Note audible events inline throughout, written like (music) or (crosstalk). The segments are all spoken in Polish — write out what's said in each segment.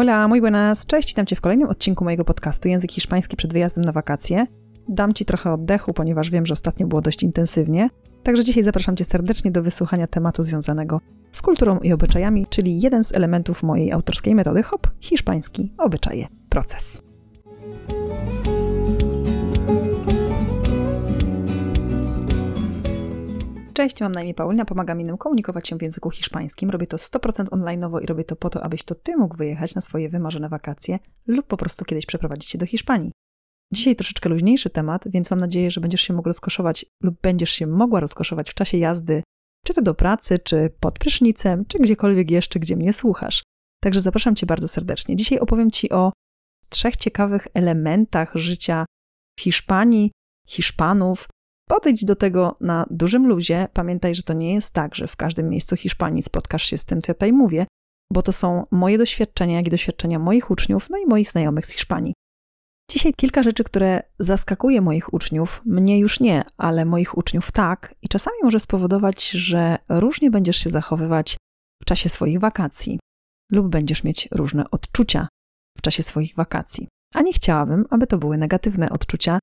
Hola, muy buenas. Cześć, witam Cię w kolejnym odcinku mojego podcastu Język Hiszpański przed wyjazdem na wakacje. Dam Ci trochę oddechu, ponieważ wiem, że ostatnio było dość intensywnie. Także dzisiaj zapraszam Cię serdecznie do wysłuchania tematu związanego z kulturą i obyczajami, czyli jeden z elementów mojej autorskiej metody HOP, hiszpański obyczaje, proces. Cześć, mam na imię Paulina, pomagam innym komunikować się w języku hiszpańskim. Robię to 100% online'owo i robię to po to, abyś to ty mógł wyjechać na swoje wymarzone wakacje lub po prostu kiedyś przeprowadzić się do Hiszpanii. Dzisiaj troszeczkę luźniejszy temat, więc mam nadzieję, że będziesz się mógł rozkoszować lub będziesz się mogła rozkoszować w czasie jazdy, czy to do pracy, czy pod prysznicem, czy gdziekolwiek jeszcze, gdzie mnie słuchasz. Także zapraszam Cię bardzo serdecznie. Dzisiaj opowiem Ci o trzech ciekawych elementach życia w Hiszpanii, Hiszpanów, Podejdź do tego na dużym luzie. Pamiętaj, że to nie jest tak, że w każdym miejscu Hiszpanii spotkasz się z tym, co ja tutaj mówię, bo to są moje doświadczenia, jak i doświadczenia moich uczniów, no i moich znajomych z Hiszpanii. Dzisiaj kilka rzeczy, które zaskakuje moich uczniów, mnie już nie, ale moich uczniów tak, i czasami może spowodować, że różnie będziesz się zachowywać w czasie swoich wakacji, lub będziesz mieć różne odczucia w czasie swoich wakacji. A nie chciałabym, aby to były negatywne odczucia,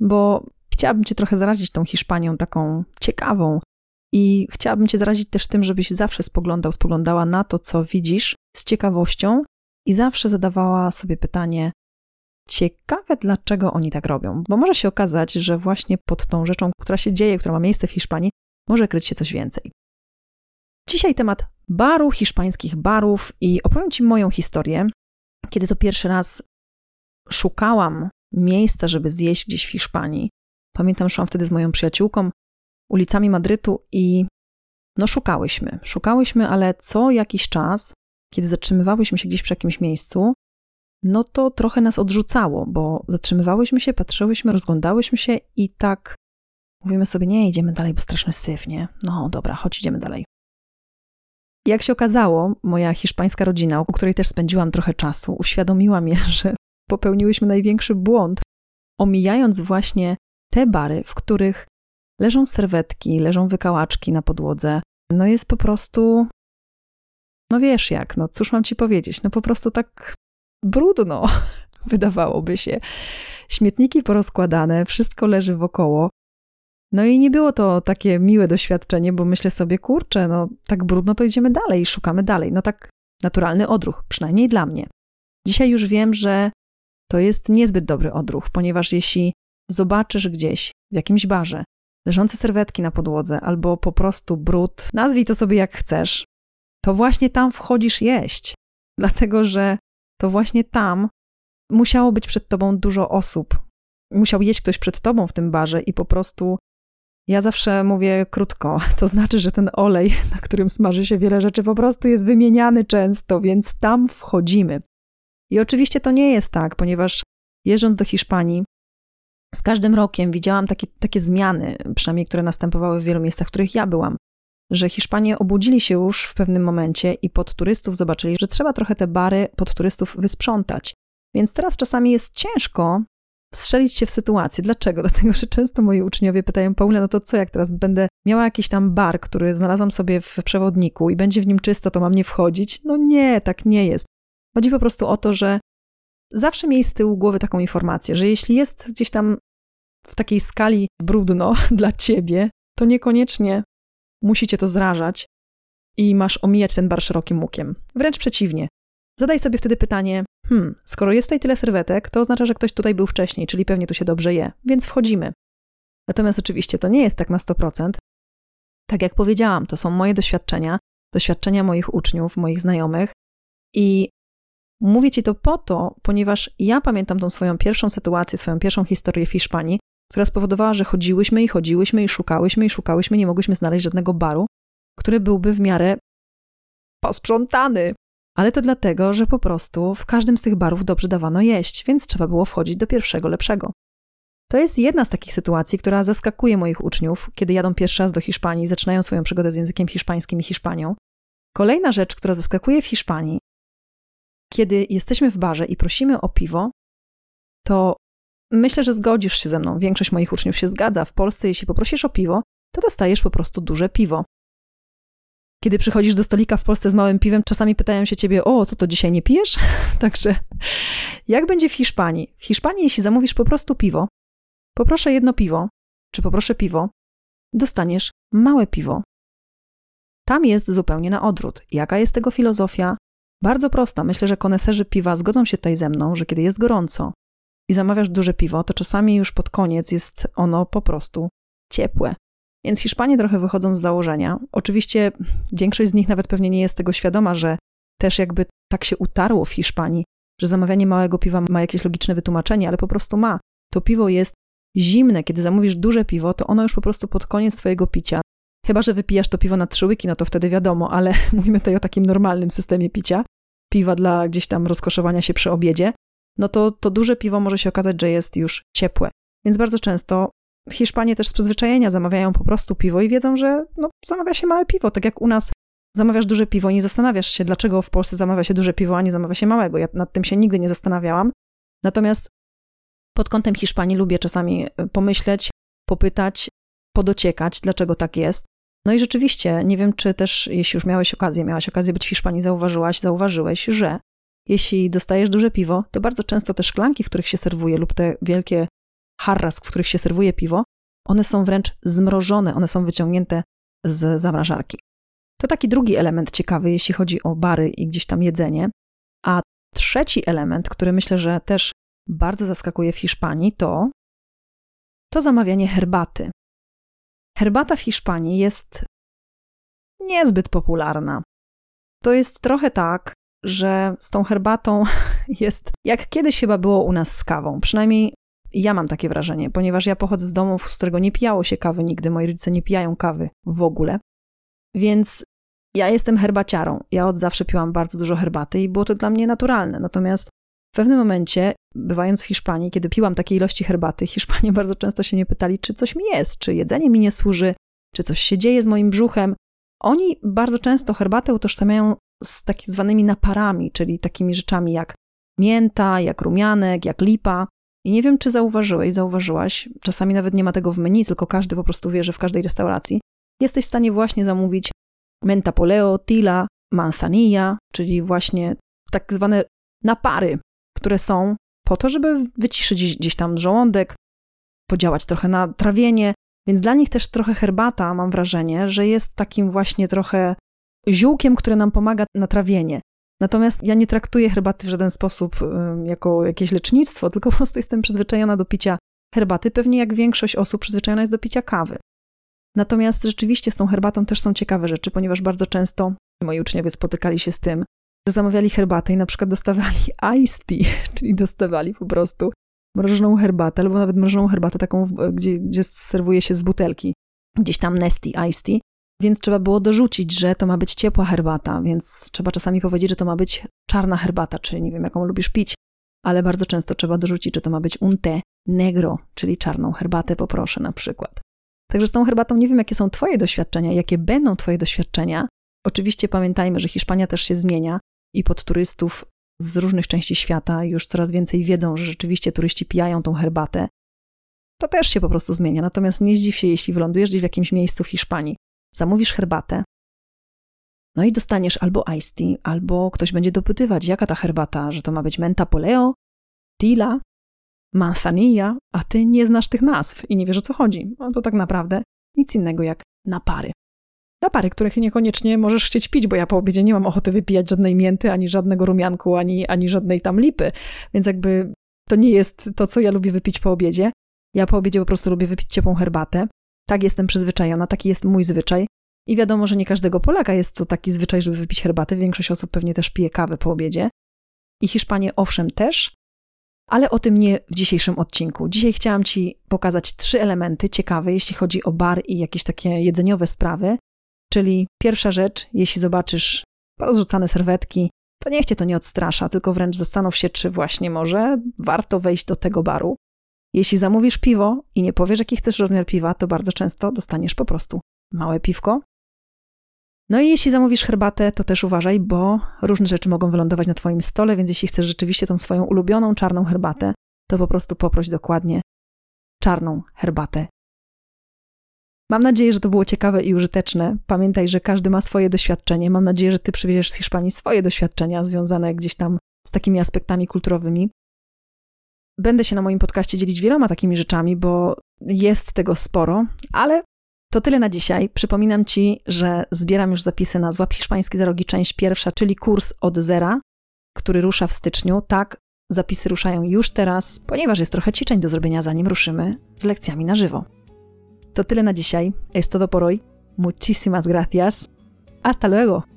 bo Chciałabym Cię trochę zarazić tą Hiszpanią taką ciekawą i chciałabym Cię zarazić też tym, żebyś zawsze spoglądał, spoglądała na to, co widzisz z ciekawością i zawsze zadawała sobie pytanie, ciekawe, dlaczego oni tak robią, bo może się okazać, że właśnie pod tą rzeczą, która się dzieje, która ma miejsce w Hiszpanii, może kryć się coś więcej. Dzisiaj temat baru, hiszpańskich barów i opowiem Ci moją historię, kiedy to pierwszy raz szukałam miejsca, żeby zjeść gdzieś w Hiszpanii. Pamiętam, szłam wtedy z moją przyjaciółką ulicami Madrytu i no szukałyśmy. Szukałyśmy, ale co jakiś czas, kiedy zatrzymywałyśmy się gdzieś przy jakimś miejscu, no to trochę nas odrzucało, bo zatrzymywałyśmy się, patrzyłyśmy, rozglądałyśmy się i tak mówimy sobie, nie, idziemy dalej, bo straszny syf, nie? No dobra, chodź, idziemy dalej. Jak się okazało, moja hiszpańska rodzina, u której też spędziłam trochę czasu, uświadomiła mnie, (laughs) że popełniłyśmy największy błąd, omijając właśnie te bary, w których leżą serwetki, leżą wykałaczki na podłodze, no jest po prostu, no wiesz jak, no cóż mam ci powiedzieć, no po prostu tak brudno, (laughs) wydawałoby się. Śmietniki porozkładane, wszystko leży wokoło. No i nie było to takie miłe doświadczenie, bo myślę sobie, kurczę, no tak brudno, to idziemy dalej, szukamy dalej. No tak naturalny odruch, przynajmniej dla mnie. Dzisiaj już wiem, że to jest niezbyt dobry odruch, ponieważ jeśli zobaczysz gdzieś w jakimś barze leżące serwetki na podłodze albo po prostu brud, nazwij to sobie jak chcesz, to właśnie tam wchodzisz jeść. Dlatego, że to właśnie tam musiało być przed tobą dużo osób. Musiał jeść ktoś przed tobą w tym barze i po prostu ja zawsze mówię krótko, (laughs) to znaczy, że ten olej, (laughs) na którym smaży się wiele rzeczy, po prostu jest wymieniany często, więc tam wchodzimy. I oczywiście to nie jest tak, ponieważ jeżdżąc do Hiszpanii, z każdym rokiem widziałam takie, takie zmiany, przynajmniej które następowały w wielu miejscach, w których ja byłam, że Hiszpanie obudzili się już w pewnym momencie i pod turystów zobaczyli, że trzeba trochę te bary pod turystów wysprzątać. Więc teraz czasami jest ciężko strzelić się w sytuację. Dlaczego? (laughs) Dlatego, że często moi uczniowie pytają, Paula, no to co, jak teraz będę miała jakiś tam bar, który znalazłam sobie w przewodniku i będzie w nim czysto, to mam nie wchodzić? No nie, tak nie jest. Chodzi po prostu o to, że zawsze miej z tyłu głowy taką informację, że jeśli jest gdzieś tam w takiej skali brudno (laughs) dla ciebie, to niekoniecznie musicie to zrażać i masz omijać ten bar szerokim łukiem. Wręcz przeciwnie. Zadaj sobie wtedy pytanie: hmm, skoro jest tutaj tyle serwetek, to oznacza, że ktoś tutaj był wcześniej, czyli pewnie tu się dobrze je, więc wchodzimy. Natomiast oczywiście to nie jest tak na 100%. Tak jak powiedziałam, to są moje doświadczenia, doświadczenia moich uczniów, moich znajomych i Mówię ci to po to, ponieważ ja pamiętam tą swoją pierwszą sytuację, swoją pierwszą historię w Hiszpanii, która spowodowała, że chodziłyśmy i chodziłyśmy i szukałyśmy i szukałyśmy, nie mogłyśmy znaleźć żadnego baru, który byłby w miarę posprzątany. Ale to dlatego, że po prostu w każdym z tych barów dobrze dawano jeść, więc trzeba było wchodzić do pierwszego lepszego. To jest jedna z takich sytuacji, która zaskakuje moich uczniów, kiedy jadą pierwszy raz do Hiszpanii i zaczynają swoją przygodę z językiem hiszpańskim i Hiszpanią. Kolejna rzecz, która zaskakuje w Hiszpanii, kiedy jesteśmy w barze i prosimy o piwo, to myślę, że zgodzisz się ze mną. Większość moich uczniów się zgadza. W Polsce, jeśli poprosisz o piwo, to dostajesz po prostu duże piwo. kiedy przychodzisz do stolika w Polsce z małym piwem, czasami pytają się ciebie, o, co to dzisiaj nie pijesz? (laughs) Także jak będzie w Hiszpanii? W Hiszpanii, jeśli zamówisz po prostu piwo, poproszę jedno piwo, czy poproszę piwo, dostaniesz małe piwo. Tam jest zupełnie na odwrót. Jaka jest tego filozofia? Bardzo prosta. Myślę, że koneserzy piwa zgodzą się tutaj ze mną, że kiedy jest gorąco i zamawiasz duże piwo, to czasami już pod koniec jest ono po prostu ciepłe. Więc Hiszpanie trochę wychodzą z założenia. Oczywiście większość z nich nawet pewnie nie jest tego świadoma, że też jakby tak się utarło w Hiszpanii, że zamawianie małego piwa ma jakieś logiczne wytłumaczenie, ale po prostu ma. To piwo jest zimne. Kiedy zamówisz duże piwo, to ono już po prostu pod koniec twojego picia. Chyba, że wypijasz to piwo na trzy łyki, no to wtedy wiadomo, ale (laughs) mówimy tutaj o takim normalnym systemie picia. Piwa dla gdzieś tam rozkoszowania się przy obiedzie. No to to duże piwo może się okazać, że jest już ciepłe. Więc bardzo często Hiszpanie też z przyzwyczajenia zamawiają po prostu piwo i wiedzą, że no, zamawia się małe piwo. Tak jak u nas zamawiasz duże piwo nie zastanawiasz się, dlaczego w Polsce zamawia się duże piwo, a nie zamawia się małego. Ja nad tym się nigdy nie zastanawiałam. Natomiast pod kątem Hiszpanii lubię czasami e, pomyśleć, popytać, podociekać, dlaczego tak jest. No i rzeczywiście, nie wiem, czy też, jeśli już miałeś okazję, miałaś okazję być w Hiszpanii, zauważyłaś, zauważyłeś, że jeśli dostajesz duże piwo, to bardzo często te szklanki, w których się serwuje, lub te wielkie harras, w których się serwuje piwo, one są wręcz zmrożone, one są wyciągnięte z zamrażarki. To taki drugi element ciekawy, jeśli chodzi o bary i gdzieś tam jedzenie. A trzeci element, który myślę, że też bardzo zaskakuje w Hiszpanii, to to zamawianie herbaty. Herbata w Hiszpanii jest niezbyt popularna. To jest trochę tak, że z tą herbatą (laughs) jest jak kiedyś chyba było u nas z kawą. Przynajmniej ja mam takie wrażenie, ponieważ ja pochodzę z domu, z którego nie pijało się kawy nigdy, moi rodzice nie pijają kawy w ogóle. Więc ja jestem herbaciarą. Ja od zawsze piłam bardzo dużo herbaty i było to dla mnie naturalne. Natomiast w pewnym momencie, bywając w Hiszpanii, kiedy piłam takiej ilości herbaty, Hiszpanie (laughs) bardzo często się mnie pytali, czy coś mi jest, czy jedzenie mi nie służy, czy coś się dzieje z moim brzuchem. Oni bardzo często herbatę utożsamiają z tak zwanymi naparami, czyli takimi rzeczami jak mięta, jak rumianek, jak lipa. I nie wiem, czy zauważyłeś, zauważyłaś, czasami nawet nie ma tego w menu, tylko każdy po prostu wie, że w każdej restauracji jesteś w stanie właśnie zamówić menta poleo, tila, manzanilla, czyli właśnie tak zwane napary, które są po to, żeby wyciszyć gdzieś tam żołądek, podziałać trochę na trawienie, więc dla nich też trochę herbata, mam wrażenie, że jest takim właśnie trochę ziółkiem, które nam pomaga na trawienie. Natomiast ja nie traktuję herbaty w żaden sposób jako jakieś lecznictwo, tylko (laughs) po prostu jestem przyzwyczajona do picia herbaty, pewnie jak większość osób przyzwyczajona jest do picia kawy. Natomiast rzeczywiście z tą herbatą też są ciekawe rzeczy, ponieważ bardzo często moi uczniowie spotykali się z tym, że zamawiali herbatę i na przykład dostawali (laughs) iced tea, czyli dostawali po prostu mrożoną herbatę, albo nawet mrożoną herbatę taką, gdzie, gdzie serwuje się z butelki, gdzieś tam Nesty iced tea, więc trzeba było dorzucić, że to ma być ciepła herbata, więc trzeba czasami powiedzieć, że to ma być czarna herbata, czyli nie wiem, jaką lubisz pić, ale bardzo często trzeba dorzucić, że to ma być un té negro, czyli czarną herbatę poproszę na przykład. Także z tą herbatą nie wiem, jakie są Twoje doświadczenia, jakie będą Twoje doświadczenia. Oczywiście pamiętajmy, że Hiszpania też się zmienia i pod turystów z różnych części świata już coraz więcej wiedzą, że rzeczywiście turyści pijają tą herbatę. To też się po prostu zmienia. Natomiast nie zdziw się, jeśli wylądujesz gdzieś w jakimś miejscu w Hiszpanii, zamówisz herbatę, no i dostaniesz albo iced tea, albo ktoś będzie dopytywać, jaka ta herbata, że to ma być menta poleo, tila, manzanilla, a ty nie znasz tych nazw i nie wiesz o co chodzi. No to tak naprawdę nic innego jak napary. Napary, których niekoniecznie możesz chcieć pić, bo ja po obiedzie nie mam ochoty wypijać żadnej mięty, ani żadnego rumianku, ani, ani żadnej tam lipy. Więc jakby to nie jest to, co ja lubię wypić po obiedzie. Ja po obiedzie po prostu lubię wypić ciepłą herbatę. Tak jestem przyzwyczajona, taki jest mój zwyczaj. I wiadomo, że nie każdego Polaka jest to taki zwyczaj, żeby wypić herbatę. Większość osób pewnie też pije kawę po obiedzie. I Hiszpanie owszem też, ale o tym nie w dzisiejszym odcinku. Dzisiaj chciałam Ci pokazać trzy elementy ciekawe, jeśli chodzi o bar i jakieś takie jedzeniowe sprawy. Czyli pierwsza rzecz, jeśli zobaczysz rozrzucane serwetki, to niech Cię to nie odstrasza, tylko wręcz zastanów się, czy właśnie może warto wejść do tego baru. Jeśli zamówisz piwo i nie powiesz, jaki chcesz rozmiar piwa, to bardzo często dostaniesz po prostu małe piwko. No i jeśli zamówisz herbatę, to też uważaj, bo różne rzeczy mogą wylądować na Twoim stole, więc jeśli chcesz rzeczywiście tą swoją ulubioną czarną herbatę, to po prostu poproś dokładnie czarną herbatę Mam nadzieję, że to było ciekawe i użyteczne. Pamiętaj, że każdy ma swoje doświadczenie. Mam nadzieję, że ty przywieziesz z Hiszpanii swoje doświadczenia związane gdzieś tam z takimi aspektami kulturowymi. Będę się na moim podcaście dzielić wieloma takimi rzeczami, bo jest tego sporo, ale to tyle na dzisiaj. Przypominam Ci, że zbieram już zapisy na Złap Hiszpański za rogi, część pierwsza, czyli kurs od zera, który rusza w styczniu. Tak, zapisy ruszają już teraz, ponieważ jest trochę ćwiczeń do zrobienia, zanim ruszymy z lekcjami na żywo. To tyle na dzisiaj. Es todo por hoy. Muchísimas gracias. Hasta luego.